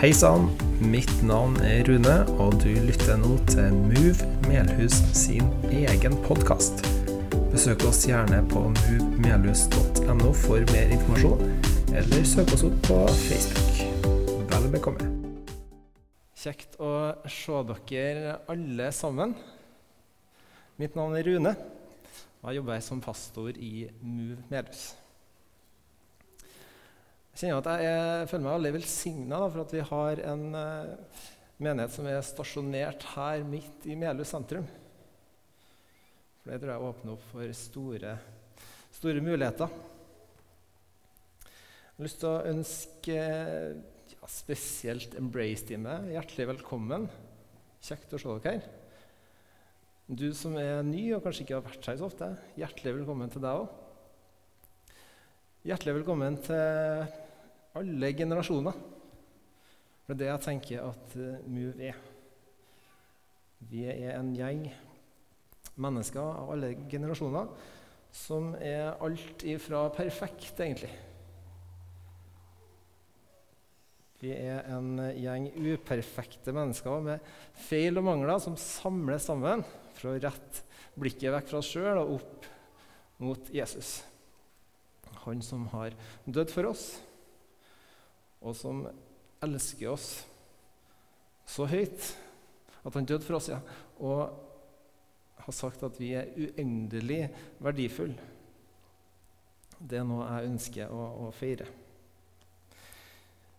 Hei sann, mitt navn er Rune, og du lytter nå til Move Melhus sin egen podkast. Besøk oss gjerne på movemelhus.no for mer informasjon, eller søk oss opp på Facebook. Vel bekomme. Kjekt å se dere alle sammen. Mitt navn er Rune, og jeg jobber som pastor i Move Melhus. Kjenner at jeg, jeg føler meg veldig velsigna for at vi har en uh, menighet som er stasjonert her midt i Melhus sentrum. For det tror jeg åpner opp for store, store muligheter. Jeg har lyst til å ønske ja, spesielt Embrace-teamet hjertelig velkommen. Kjekt å se dere her. Du som er ny og kanskje ikke har vært her så ofte, hjertelig velkommen til deg òg. Hjertelig velkommen til alle generasjoner. For det er det jeg tenker at MOVE er. Vi er en gjeng mennesker av alle generasjoner som er alt ifra perfekt, egentlig. Vi er en gjeng uperfekte mennesker med feil og mangler som samles sammen for å rette blikket vekk fra oss sjøl og opp mot Jesus. Han som har dødd for oss, og som elsker oss så høyt at han døde for oss, ja, og har sagt at vi er uendelig verdifulle. Det er noe jeg ønsker å, å feire.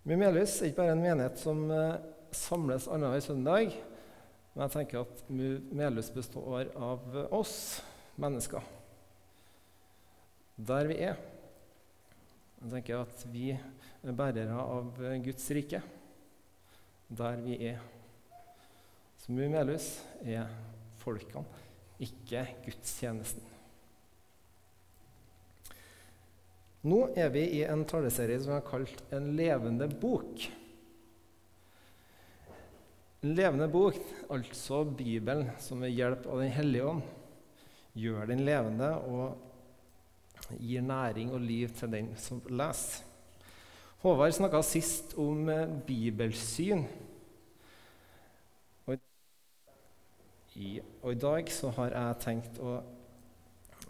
Melhus er ikke bare en menighet som uh, samles annenhver søndag, men jeg tenker at Melhus består av oss mennesker. Der vi er. Jeg tenker at vi bærere av Guds rike, der vi er. Som i Melhus er folkene, ikke gudstjenesten. Nå er vi i en taleserie som har kalt En levende bok. En levende bok, altså Bibelen, som ved hjelp av Den hellige ånd gjør den levende og gir næring og liv til den som leser. Håvard snakka sist om eh, bibelsyn. Og i, dag så har jeg tenkt å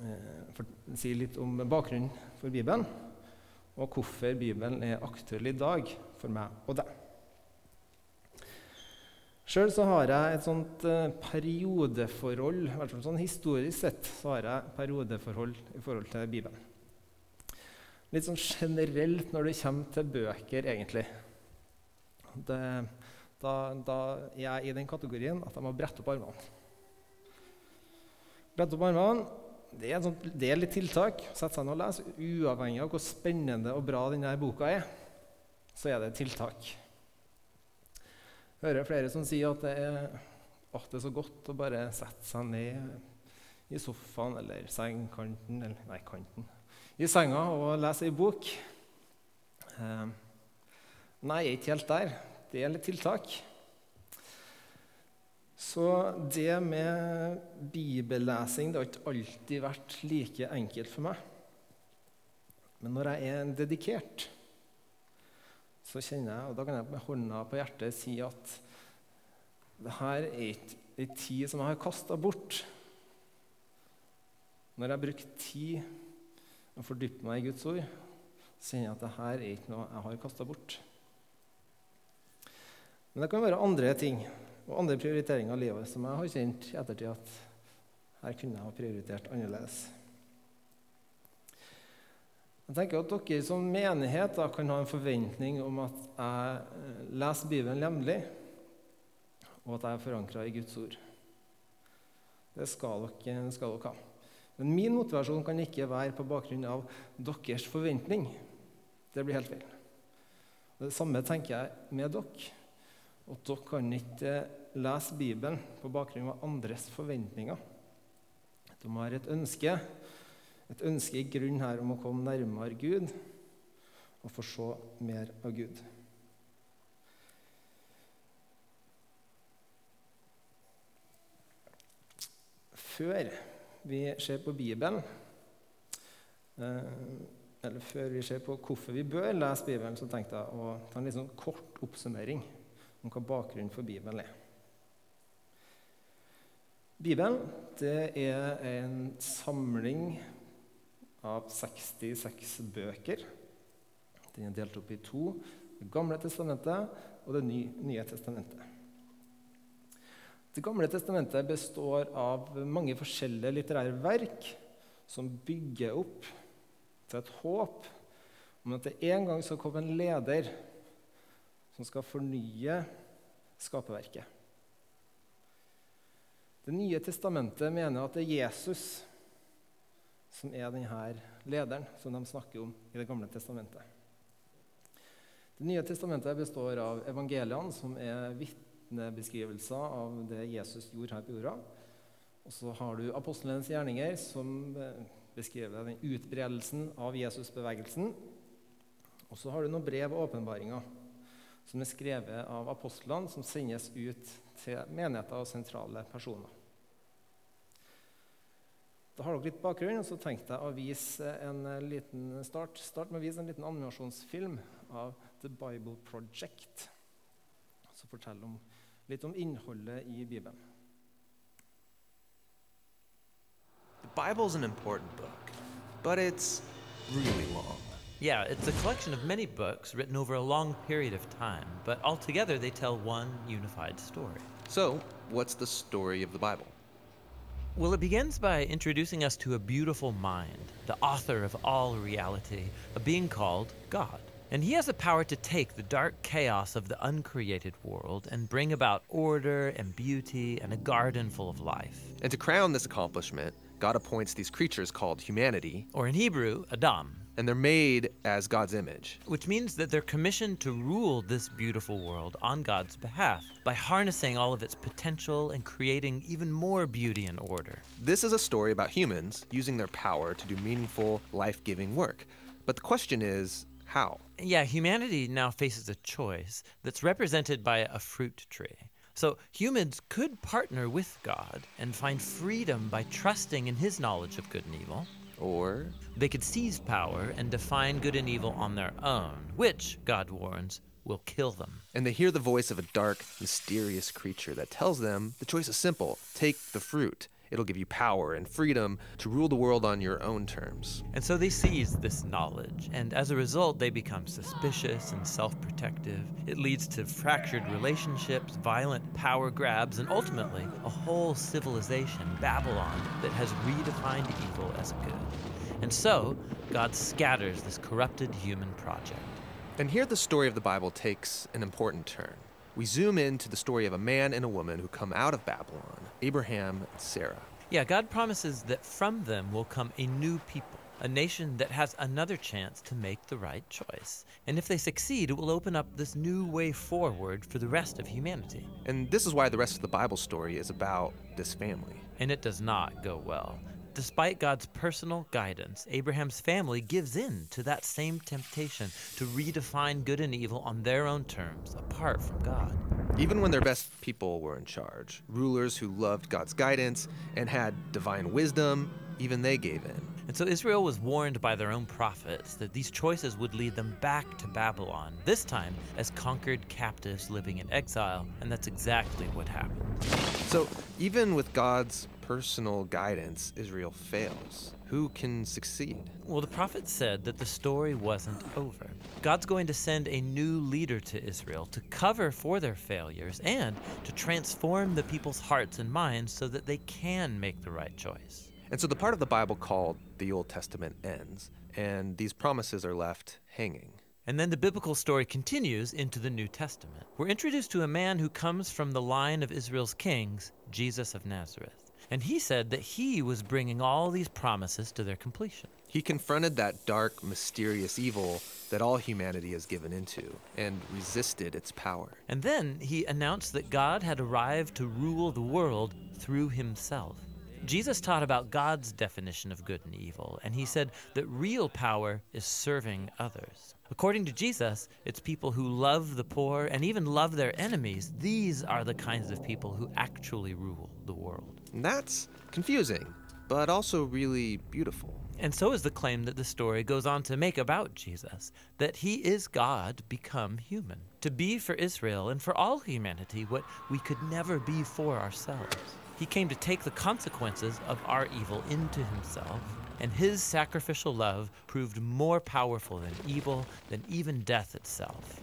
eh, si litt om bakgrunnen for Bibelen, og hvorfor Bibelen er aktuell i dag for meg og deg. Sjøl har jeg et sånt eh, periodeforhold, i hvert fall sånn historisk sett, så har jeg periodeforhold i forhold til Bibelen litt sånn generelt når det kommer til bøker, egentlig. Det, da, da, er jeg i den kategorien at jeg må brette opp armene. Brette opp armene, det er, sånt, det er litt tiltak. Sette seg ned og lese. Uavhengig av hvor spennende og bra denne boka er, så er det tiltak. Jeg hører flere som sier at det er, at det er så godt å bare sette seg ned i sofaen eller sengekanten eller Nei, kanten i senga og lese ei bok. Eh, nei, jeg er ikke helt der. Det er litt tiltak. Så det med bibellesing det har ikke alltid vært like enkelt for meg. Men når jeg er dedikert, så kjenner jeg, og da kan jeg med hånda på hjertet si at det her er ikke ei tid som jeg har kasta bort. Når jeg bruker tid og fordyper meg i Guds ord, så kjenner jeg at dette er ikke noe jeg har kasta bort. Men det kan være andre ting og andre prioriteringer i livet som jeg har kjent i ettertid at her kunne jeg ha prioritert annerledes. Jeg tenker at Dere som menighet da, kan ha en forventning om at jeg leser Bibelen jevnlig, og at jeg er forankra i Guds ord. Det skal dere, skal dere ha. Men min motivasjon kan ikke være på bakgrunn av deres forventning. Det blir helt feil. Det samme tenker jeg med dere. At dere kan ikke lese Bibelen på bakgrunn av andres forventninger. De har et ønske, et ønske i grunn her om å komme nærmere Gud og få se mer av Gud. Før vi ser på Bibelen, eh, eller Før vi ser på hvorfor vi bør lese Bibelen, så tenkte jeg å ta en litt sånn kort oppsummering om hva bakgrunnen for Bibelen er. Bibelen det er en samling av 66 bøker. Den er delt opp i to. Det gamle testamentet og Det nye testamentet. Det gamle testamentet består av mange forskjellige litterære verk som bygger opp til et håp om at det en gang skal komme en leder som skal fornye skaperverket. Det nye testamentet mener at det er Jesus som er denne lederen som de snakker om i Det gamle testamentet. Det nye testamentet består av evangeliene, som er vitnebeskrivelser av det Jesus gjorde her på jorda. Og så har du apostlenes gjerninger, som beskriver den utbredelsen av Jesusbevegelsen. Og så har du noen brev og åpenbaringer som er skrevet av apostlene, som sendes ut til menigheter og sentrale personer. Da har dere litt bakgrunn, og så tenkte jeg å vise en liten start, start med å vise en liten animasjonsfilm av The Bible Project, som forteller om, litt om innholdet i Bibelen. The Bible is an important book, but it's really long. Yeah, it's a collection of many books written over a long period of time, but altogether they tell one unified story. So, what's the story of the Bible? Well, it begins by introducing us to a beautiful mind, the author of all reality, a being called God. And he has the power to take the dark chaos of the uncreated world and bring about order and beauty and a garden full of life. And to crown this accomplishment, God appoints these creatures called humanity, Or in Hebrew, Adam, and they're made as God's image. which means that they're commissioned to rule this beautiful world on God's behalf by harnessing all of its potential and creating even more beauty and order. This is a story about humans using their power to do meaningful, life giving work. But the question is, how? Yeah, humanity now faces a choice that's represented by a fruit tree. So humans could partner with God and find freedom by trusting in his knowledge of good and evil. Or They could seize power and define good and evil on their own, which, God warns, will kill them. and they hear the voice of a dark, mysterious creature that tells them the choice is simple take the fruit. It'll give you power and freedom to rule the world on your own terms. And so they seize this knowledge, and as a result, they become suspicious and self protective. It leads to fractured relationships, violent power grabs, and ultimately a whole civilization, Babylon, that has redefined evil as good. And so, God scatters this corrupted human project. And here the story of the Bible takes an important turn. We zoom in to the story of a man and a woman who come out of Babylon Abraham and Sarah. Yeah, God promises that from them will come a new people, a nation that has another chance to make the right choice. And if they succeed, it will open up this new way forward for the rest of humanity. And this is why the rest of the Bible story is about this family. And it does not go well. Despite God's personal guidance, Abraham's family gives in to that same temptation to redefine good and evil on their own terms, apart from God. Even when their best people were in charge, rulers who loved God's guidance and had divine wisdom, even they gave in. And so Israel was warned by their own prophets that these choices would lead them back to Babylon, this time as conquered captives living in exile, and that's exactly what happened. So, even with God's personal guidance, Israel fails. Who can succeed? Well, the prophet said that the story wasn't over. God's going to send a new leader to Israel to cover for their failures and to transform the people's hearts and minds so that they can make the right choice. And so the part of the Bible called the Old Testament ends, and these promises are left hanging. And then the biblical story continues into the New Testament. We're introduced to a man who comes from the line of Israel's kings, Jesus of Nazareth. And he said that he was bringing all these promises to their completion. He confronted that dark, mysterious evil that all humanity has given into and resisted its power. And then he announced that God had arrived to rule the world through himself. Jesus taught about God's definition of good and evil, and he said that real power is serving others. According to Jesus, it's people who love the poor and even love their enemies. These are the kinds of people who actually rule the world. And that's confusing, but also really beautiful. And so is the claim that the story goes on to make about Jesus that he is God become human, to be for Israel and for all humanity what we could never be for ourselves. He came to take the consequences of our evil into himself, and his sacrificial love proved more powerful than evil, than even death itself,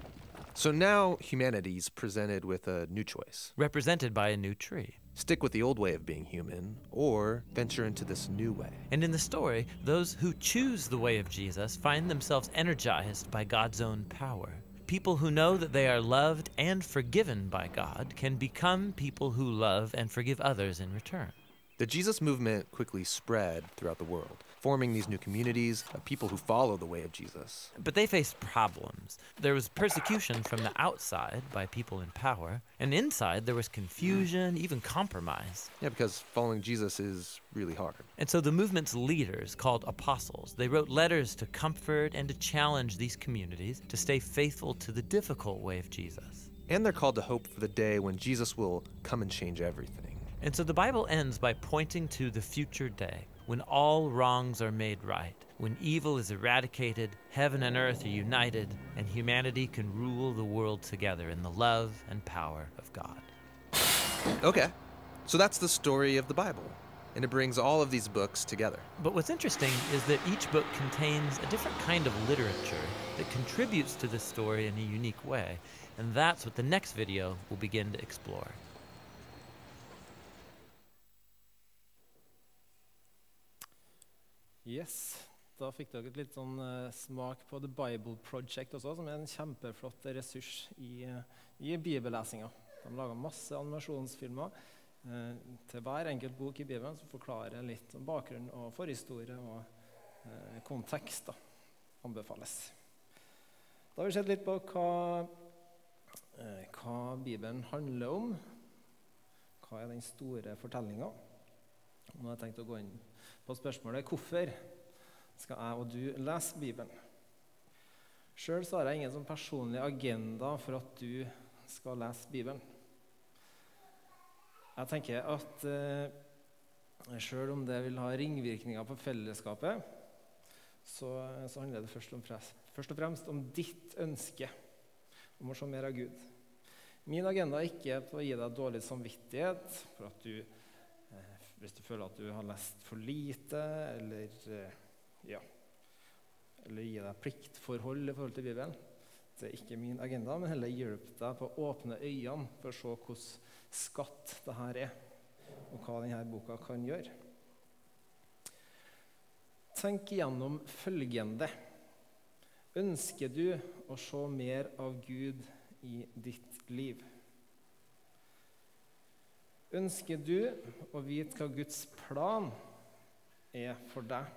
So now humanity's presented with a new choice represented by a new tree. Stick with the old way of being human, or venture into this new way. And in the story, those who choose the way of Jesus find themselves energized by God's own power. People who know that they are loved and forgiven by God can become people who love and forgive others in return. The Jesus movement quickly spread throughout the world, forming these new communities of people who follow the way of Jesus. But they faced problems. There was persecution from the outside by people in power, and inside there was confusion, even compromise. Yeah, because following Jesus is really hard. And so the movement's leaders, called apostles, they wrote letters to comfort and to challenge these communities to stay faithful to the difficult way of Jesus. And they're called to hope for the day when Jesus will come and change everything. And so the Bible ends by pointing to the future day when all wrongs are made right, when evil is eradicated, heaven and earth are united, and humanity can rule the world together in the love and power of God. Okay, so that's the story of the Bible, and it brings all of these books together. But what's interesting is that each book contains a different kind of literature that contributes to the story in a unique way, and that's what the next video will begin to explore. Yes, Da fikk dere et litt sånn uh, smak på The Bible Project også, som er en kjempeflott ressurs i, eh, i bibellesinga. De lager masse animasjonsfilmer eh, til hver enkelt bok i Bibelen som forklarer litt om bakgrunn og forhistorie og eh, kontekst. da. Anbefales. Da har vi sett litt på hva, eh, hva Bibelen handler om. Hva er den store fortellinga? Nå har jeg tenkt å gå inn på spørsmålet hvorfor skal jeg og du lese Bibelen. Sjøl har jeg ingen sånn personlig agenda for at du skal lese Bibelen. Jeg tenker at eh, sjøl om det vil ha ringvirkninger på fellesskapet, så, så handler det først, om, først, og fremst om ditt ønske om å se mer av Gud. Min agenda er ikke på å gi deg dårlig samvittighet for at du, hvis du føler at du har lest for lite, eller eh, ja, eller gi deg pliktforhold i forhold til Bibelen. Det er ikke min agenda, men heller hjelp deg på å åpne øynene for å se hvordan skatt det her er, og hva denne boka kan gjøre. Tenk igjennom følgende. Ønsker du å se mer av Gud i ditt liv? Ønsker du å vite hva Guds plan er for deg?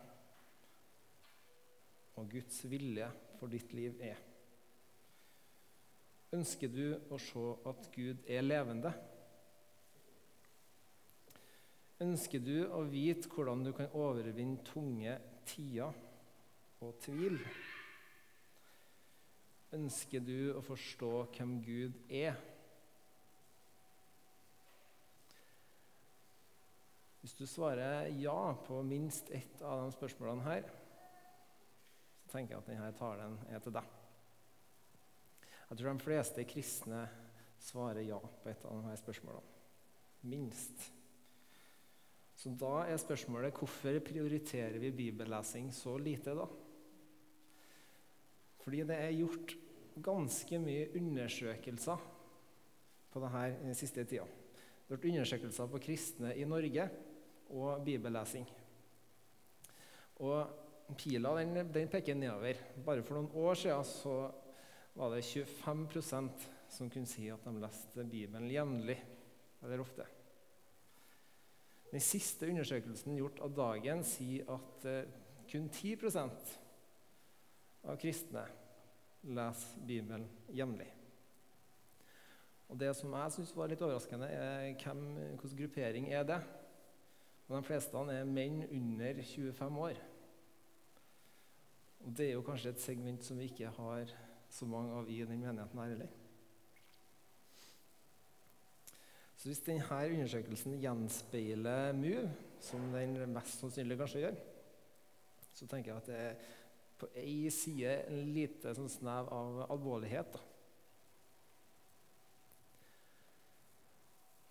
og Guds vilje for ditt liv er. Ønsker du å se at Gud er levende? Ønsker du å vite hvordan du kan overvinne tunge tider og tvil? Ønsker du å forstå hvem Gud er? Hvis du svarer ja på minst ett av de spørsmålene her, så tenker jeg at denne talen er til deg. Jeg tror de fleste kristne svarer ja på et av disse spørsmålene. Minst. Så da er spørsmålet hvorfor prioriterer vi bibellesing så lite, da? Fordi det er gjort ganske mye undersøkelser på dette den siste tida. Det har vært undersøkelser på kristne i Norge og bibellesing. Og Pila den, den, peker nedover. Bare for noen år siden så var det 25% som kunne si at de leste Bibelen jevnlig eller ofte. Den siste undersøkelsen gjort av dagen sier at eh, kun 10% av kristne leser Bibelen jevnlig. Og Det som jeg syns var litt overraskende, er hvilken gruppering er det Og De fleste er menn under 25 år. Og Det er jo kanskje et segment som vi ikke har så mange av i den menigheten her heller. Så hvis denne undersøkelsen gjenspeiler MU, som den mest sannsynlig kanskje gjør, så tenker jeg at det er på ei side en lite sånn snev av alvorlighet. da.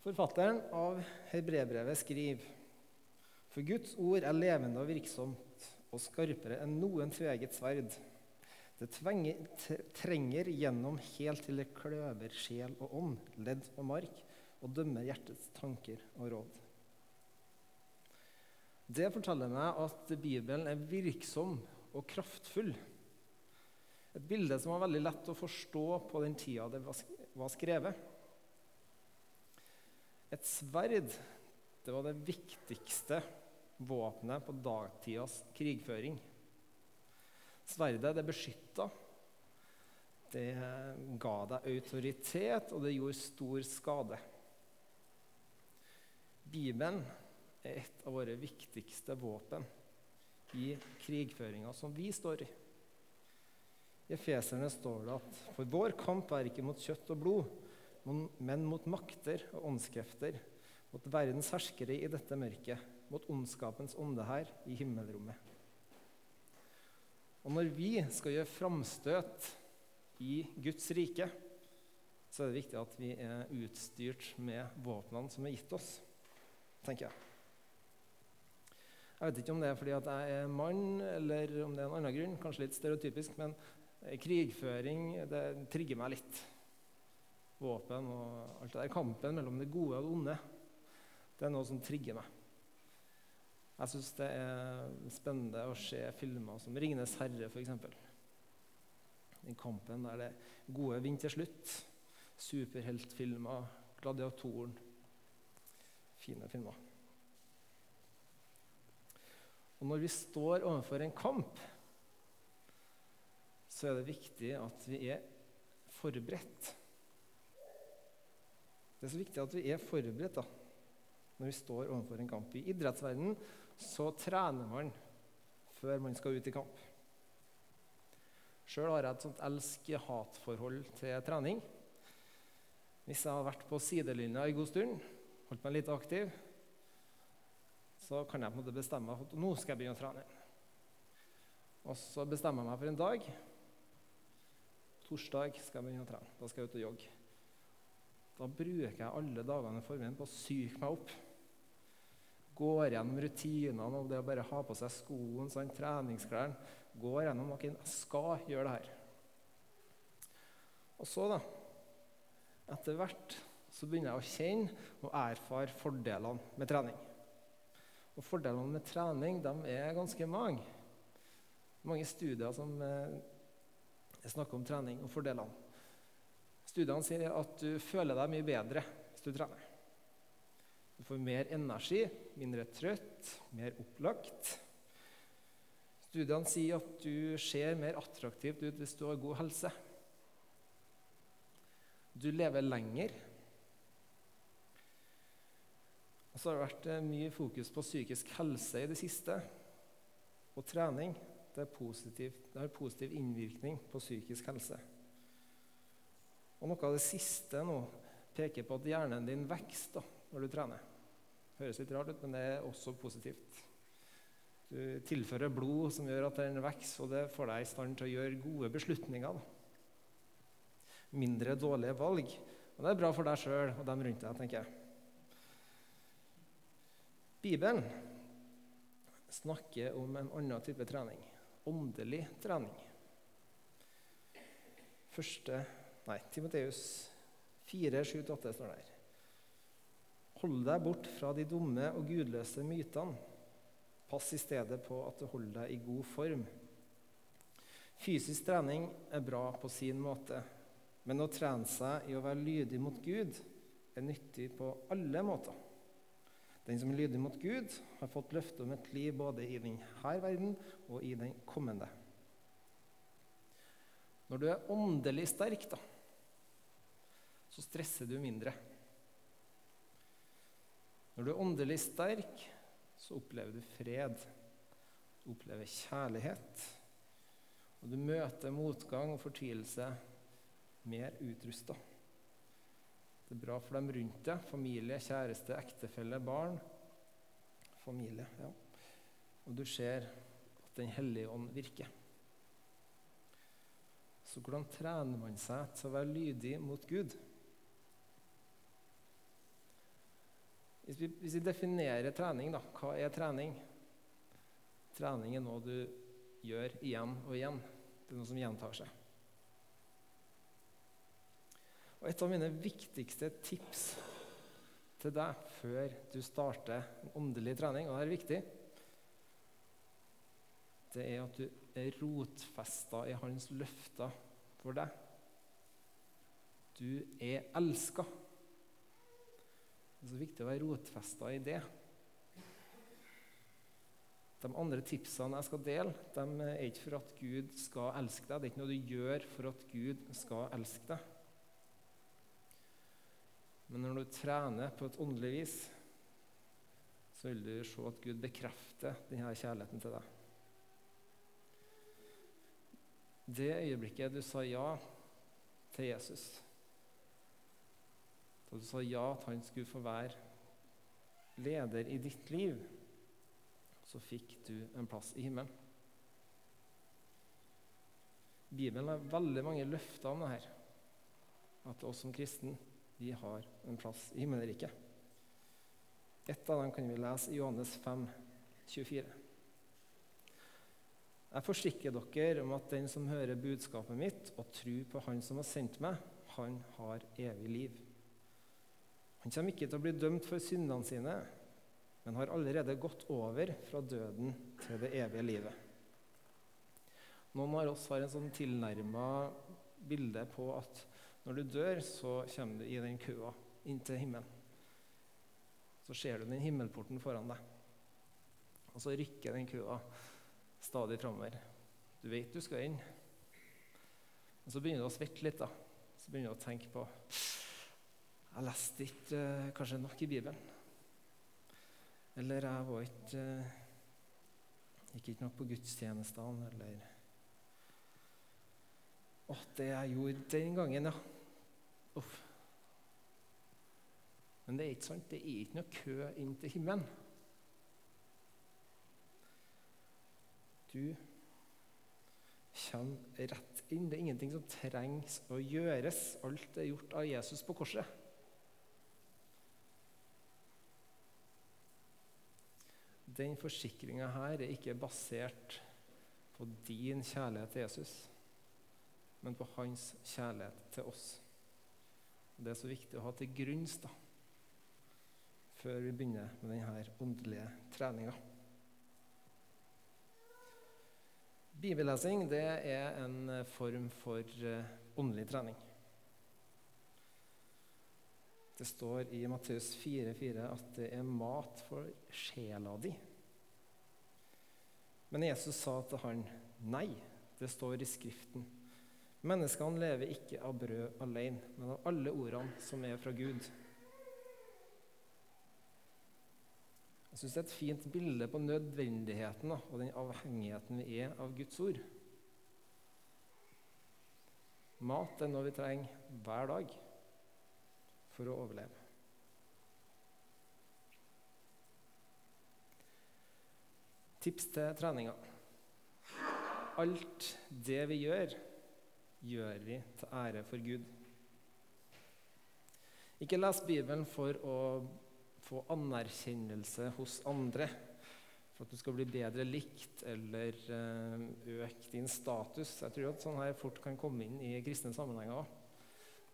Forfatteren av Hebrebrevet skriver For Guds ord er levende og virksomt og skarpere enn noen tveget sverd. Det tvenger, trenger gjennom helt til det kløver sjel og ånd, ledd og mark, og dømmer hjertets tanker og råd. Det forteller meg at Bibelen er virksom og kraftfull. Et bilde som var veldig lett å forstå på den tida det var skrevet. Et sverd det var det viktigste våpenet på dagtidas krigføring. Sverdet det beskytta, det ga deg autoritet, og det gjorde stor skade. Bibelen er et av våre viktigste våpen i krigføringa som vi står i. I Efeserne står det at for vår kamp er ikke mot kjøtt og blod, men mot makter og åndskrefter, mot verdens herskere i dette mørket, mot ondskapens ånde her i himmelrommet. Og når vi skal gjøre framstøt i Guds rike, så er det viktig at vi er utstyrt med våpnene som er gitt oss, tenker jeg. Jeg vet ikke om det er fordi jeg er mann, eller om det er en annen grunn. Kanskje litt stereotypisk, men krigføring det trigger meg litt våpen og alt det der. Kampen mellom det gode og det onde. Det er noe som trigger meg. Jeg syns det er spennende å se filmer som 'Ringenes herre', f.eks. Den kampen der det gode vinner til slutt. Superheltfilmer, 'Gladiatoren'. Fine filmer. Og når vi står overfor en kamp, så er det viktig at vi er forberedt. Det er så viktig at vi er forberedt da, når vi står overfor en kamp. I idrettsverdenen så trener man før man skal ut i kamp. Sjøl har jeg et sånt elsk-hat-forhold til trening. Hvis jeg har vært på sidelinja en god stund, holdt meg litt aktiv, så kan jeg på en måte bestemme at nå skal jeg begynne å trene. Og så bestemmer jeg meg for en dag. Torsdag skal jeg begynne å trene. Da skal jeg ut og jogge. Da bruker jeg alle dagene i formiddagen på å psyke meg opp. Går gjennom rutinene og det å bare ha på seg skoene, sånn, treningsklærne. Går gjennom hva Jeg skal gjøre det her. Og så, da Etter hvert så begynner jeg å kjenne og erfare fordelene med trening. Og fordelene med trening de er ganske mange. Mange studier som eh, snakker om trening og fordelene. Studiene sier at du føler deg mye bedre hvis du trener. Du får mer energi, mindre trøtt, mer opplagt. Studiene sier at du ser mer attraktivt ut hvis du har god helse. Du lever lenger. Og så har det vært eh, mye fokus på psykisk helse i det siste. Og trening det, det har positiv innvirkning på psykisk helse. Og noe av det siste nå peker på at hjernen din vokser når du trener. Høres litt rart ut, men det er også positivt. Du tilfører blod som gjør at den vokser, og det får deg i stand til å gjøre gode beslutninger. Mindre dårlige valg. Og det er bra for deg sjøl og dem rundt deg, tenker jeg. Bibelen snakker om en annen type trening. Åndelig trening. Første Nei, Timoteus 4, 7-8 står der. Hold deg bort fra de dumme og gudløse mytene. Pass i stedet på at du holder deg i god form. Fysisk trening er bra på sin måte, men å trene seg i å være lydig mot Gud er nyttig på alle måter. Den som er lydig mot Gud, har fått løfte om et liv både i denne verden og i den kommende. Når du er åndelig sterk, da, så stresser du mindre. Når du er åndelig sterk, så opplever du fred. Du opplever kjærlighet. Og du møter motgang og fortvilelse mer utrusta. Det er bra for dem rundt deg. Familie, kjæreste, ektefelle, barn. Familie, ja. Og du ser at Den hellige ånd virker. Så hvordan trener man seg til å være lydig mot Gud? Vi, hvis vi definerer trening, da, hva er trening? Trening er noe du gjør igjen og igjen. Det er noe som gjentar seg. Og Et av mine viktigste tips til deg før du starter en åndelig trening, og det er viktig, det er at du er rotfesta i hans løfter for deg. Du er elska. Det er så viktig å være rotfesta i det. De andre tipsene jeg skal dele, de er ikke for at Gud skal elske deg. Det er ikke noe du gjør for at Gud skal elske deg. Men når du trener på et åndelig vis, så vil du se at Gud bekrefter denne kjærligheten til deg. Det øyeblikket du sa ja til Jesus, da du sa ja at han skulle få være leder i ditt liv, så fikk du en plass i himmelen. Bibelen har veldig mange løfter om det her. At oss som kristne vi har en plass i himmelriket. Et av dem kan vi lese i Johannes 5, 24. Jeg forsikrer dere om at den som hører budskapet mitt og tror på Han som har sendt meg, han har evig liv. Han kommer ikke til å bli dømt for syndene sine, men har allerede gått over fra døden til det evige livet. Noen av oss har en sånn tilnærma bilde på at når du dør, så kommer du i den køa inn til himmelen. Så ser du den himmelporten foran deg, og så rykker den køa stadig framover. Du vet du skal inn. Men så begynner du å svette litt. da. Så begynner du å tenke på Jeg leste ikke uh, kanskje nok i Bibelen. Eller jeg var ikke uh, Gikk ikke nok på gudstjenestene, eller Åh, det jeg gjorde den gangen, ja. Uff. Men det er ikke sant. Det er ikke noe kø inn til himmelen. Du kommer rett inn. Det er ingenting som trengs å gjøres. Alt er gjort av Jesus på korset. Den forsikringa her er ikke basert på din kjærlighet til Jesus, men på hans kjærlighet til oss. Det er så viktig å ha til grunns da, før vi begynner med denne åndelige treninga. Bibellesing det er en form for eh, åndelig trening. Det står i Matteus 4,4 at det er mat for sjela di. Men Jesus sa til han, nei, det står i Skriften. Menneskene lever ikke av brød alene, men av alle ordene som er fra Gud. Jeg syns det er et fint bilde på nødvendigheten og den avhengigheten vi er av Guds ord. Mat er noe vi trenger hver dag for å overleve. Tips til treninga. Alt det vi gjør, gjør vi til ære for Gud. Ikke les Bibelen for å få anerkjennelse hos andre. For at du skal bli bedre likt eller eh, øke din status. Jeg tror at sånn her fort kan komme inn i kristne sammenhenger òg.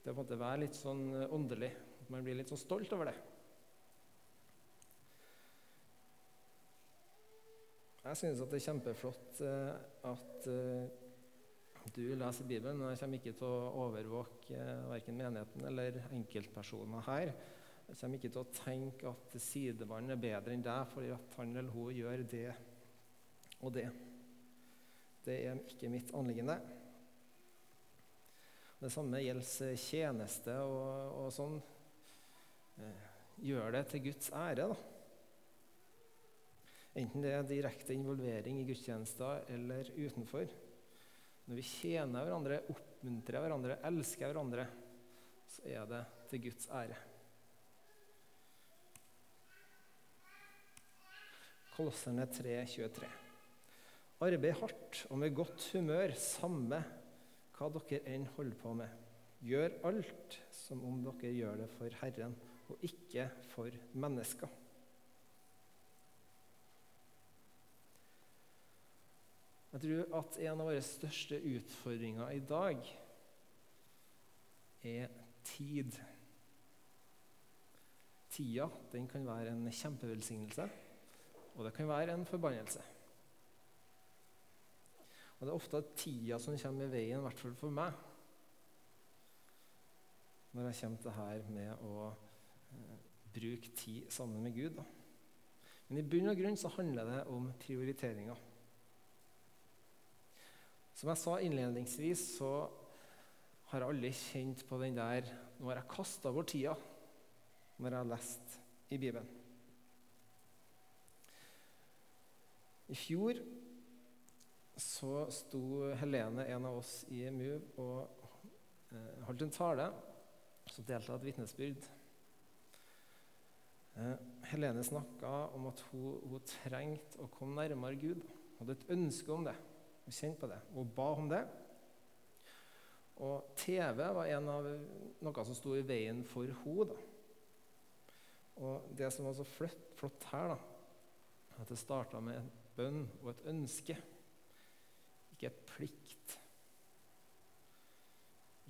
Det å være litt sånn eh, åndelig. At man blir litt sånn stolt over det. Jeg synes at det er kjempeflott eh, at du leser Bibelen. Men jeg kommer ikke til å overvåke verken menigheten eller enkeltpersoner her. Jeg kommer ikke til å tenke at sidemannen er bedre enn deg fordi at han eller hun gjør det og det. Det er ikke mitt anliggende. Det samme gjelder tjeneste og, og sånn. Eh, gjør det til Guds ære, da. Enten det er direkte involvering i gudstjenester eller utenfor. Når vi tjener hverandre, oppmuntrer hverandre, elsker hverandre, så er det til Guds ære. Kolosserne 3, 23. Arbeid hardt og med godt humør, samme hva dere enn holder på med. Gjør alt som om dere gjør det for Herren og ikke for mennesker. Jeg tror at en av våre største utfordringer i dag er tid. Tida den kan være en kjempevelsignelse, og det kan være en forbannelse. Og Det er ofte tida som kommer i veien, i hvert fall for meg, når jeg kommer til her med å eh, bruke tid sammen med Gud. Da. Men i bunn og grunn så handler det om prioriteringer. Som jeg sa innledningsvis, så har jeg aldri kjent på den der Nå har jeg kasta bort tida når jeg har lest i Bibelen. I fjor så sto Helene, en av oss i MUV og eh, holdt en tale. som delte av et vitnesbyrd. Eh, Helene snakka om at hun, hun, trengte å komme nærmere Gud. Hun hadde et ønske om det. Hun kjente på det. Hun ba om det. Og TV var av noe som sto i veien for henne. Og det som var så flott, flott her, da, at det starta med en bønn og et ønske. Ikke et plikt.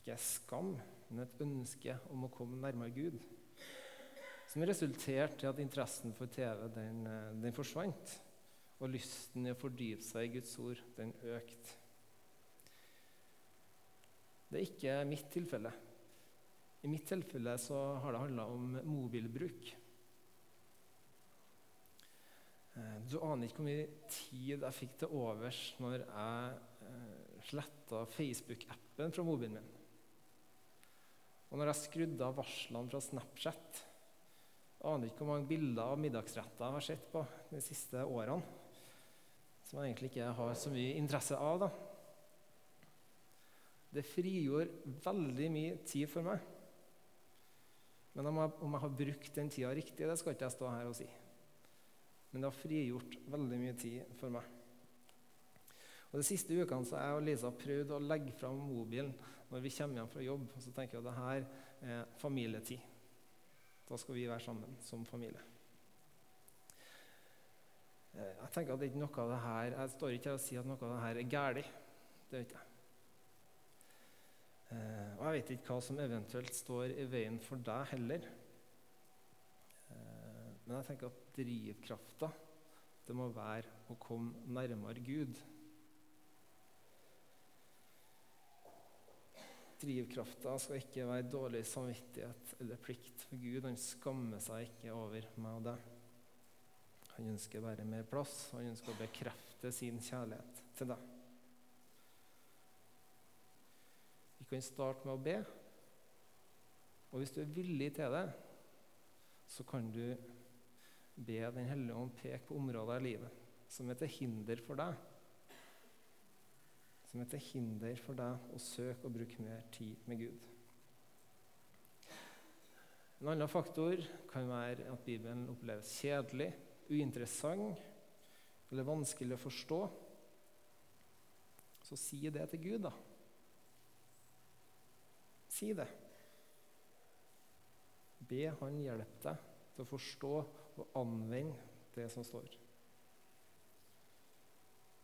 Ikke en skam, men et ønske om å komme nærmere Gud. Som resulterte i at interessen for TV den, den forsvant. Og lysten i å fordype seg i Guds ord, den økte. Det er ikke mitt tilfelle. I mitt tilfelle så har det handla om mobilbruk. Eh, du aner ikke hvor mye tid jeg fikk til overs når jeg eh, sletta Facebook-appen fra mobilen min. Og når jeg skrudde av varslene fra Snapchat. Aner ikke hvor mange bilder av middagsretter jeg har sett på de siste årene. Som jeg egentlig ikke har så mye interesse av. da. Det frigjorde veldig mye tid for meg. Men om jeg, om jeg, har brukt den tida riktig, det skal ikke jeg stå her og si. Men det har frigjort veldig mye tid for meg. Og De siste ukene så har jeg og Lisa prøvd å legge fram mobilen når vi kommer hjem fra jobb. Og så tenker jeg at det her er familietid. Da skal vi være sammen som familie. Eh, jeg tenker at det ikke noe av det her, jeg står ikke her og sier at noe av det her er galt. Det vet jeg. Eh, og jeg vet ikke hva som eventuelt står i veien for deg heller. Men jeg tenker at drivkrafta det må være å komme nærmere Gud. Drivkrafta skal ikke være dårlig samvittighet eller plikt, for Gud han skammer seg ikke over meg og deg. Han ønsker bare mer plass. Han ønsker å bekrefte sin kjærlighet til deg. Vi kan starte med å be. Og hvis du er villig til det, så kan du be Den hellige ånd peke på områder i livet som er til hinder for deg. Som er til hinder for deg å søke og bruke mer tid med Gud. En annen faktor kan være at Bibelen oppleves kjedelig, uinteressant eller vanskelig å forstå. Så si det til Gud, da. Si det. Be Han hjelpe deg til å forstå og anvende det som står.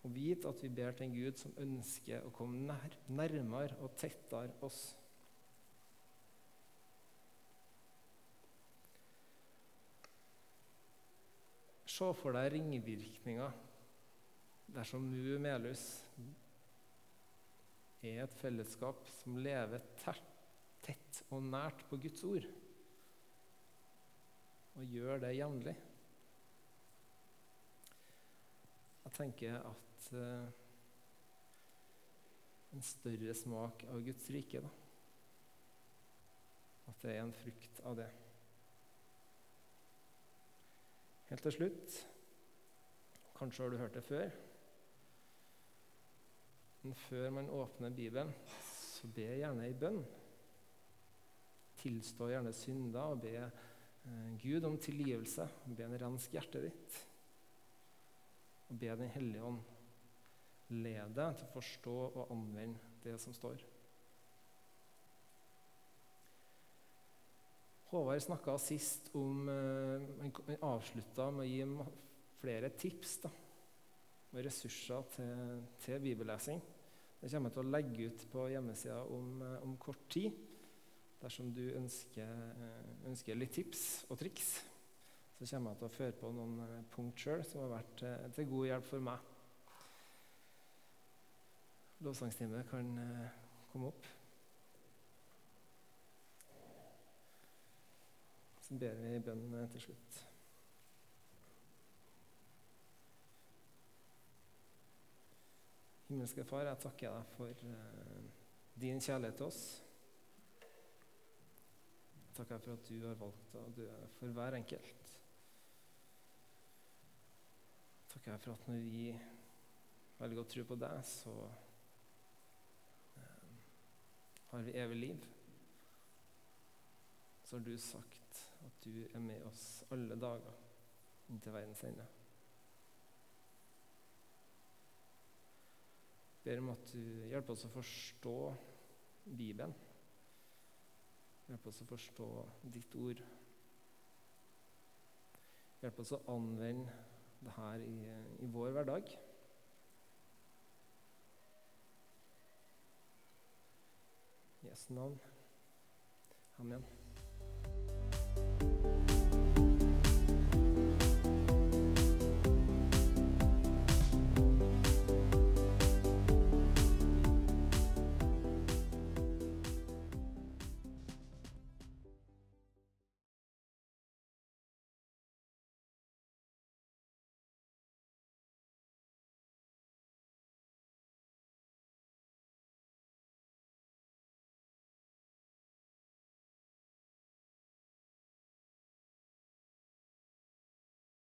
Og vite at vi ber til en Gud som ønsker å komme nær, nærmere og tettere oss. Se for deg ringvirkninger dersom Mu Melhus er et fellesskap som lever tett og nært på Guds ord og gjør det jevnlig. Jeg tenker at uh, en større smak av Guds rike da. At det er en frukt av det. Helt til slutt Kanskje har du hørt det før. Men før man åpner Bibelen, så be gjerne i bønn. Tilstå gjerne synder og be Gud om tilgivelse. Be ham renske hjertet ditt. Og be Den hellige ånd lede til å forstå og anvende det som står. Håvard snakka sist om eh, Han avslutta med å gi flere tips da, og ressurser til, til bibellesing. Det kommer jeg til å legge ut på hjemmesida om, eh, om kort tid. Dersom du ønsker, eh, ønsker, litt tips og triks, så kommer jeg til å føre på noen punkt sjøl som har vært til god hjelp for meg. Lovsangstime kan komme opp. Så ber vi i til slutt. Himmelske Far, jeg takker deg for din kjærlighet til oss. Jeg takker for at du har valgt å dø for hver enkelt. Takk for at når vi velger å tro på deg, så eh, har vi evig liv. Så har du sagt at du er med oss alle dager inntil verdens ende. ber om at du hjelper oss å forstå Bibelen. Hjelp oss å forstå ditt ord. Hjelp oss å anvende det her i, i vår hverdag. Jesu navn. Amen.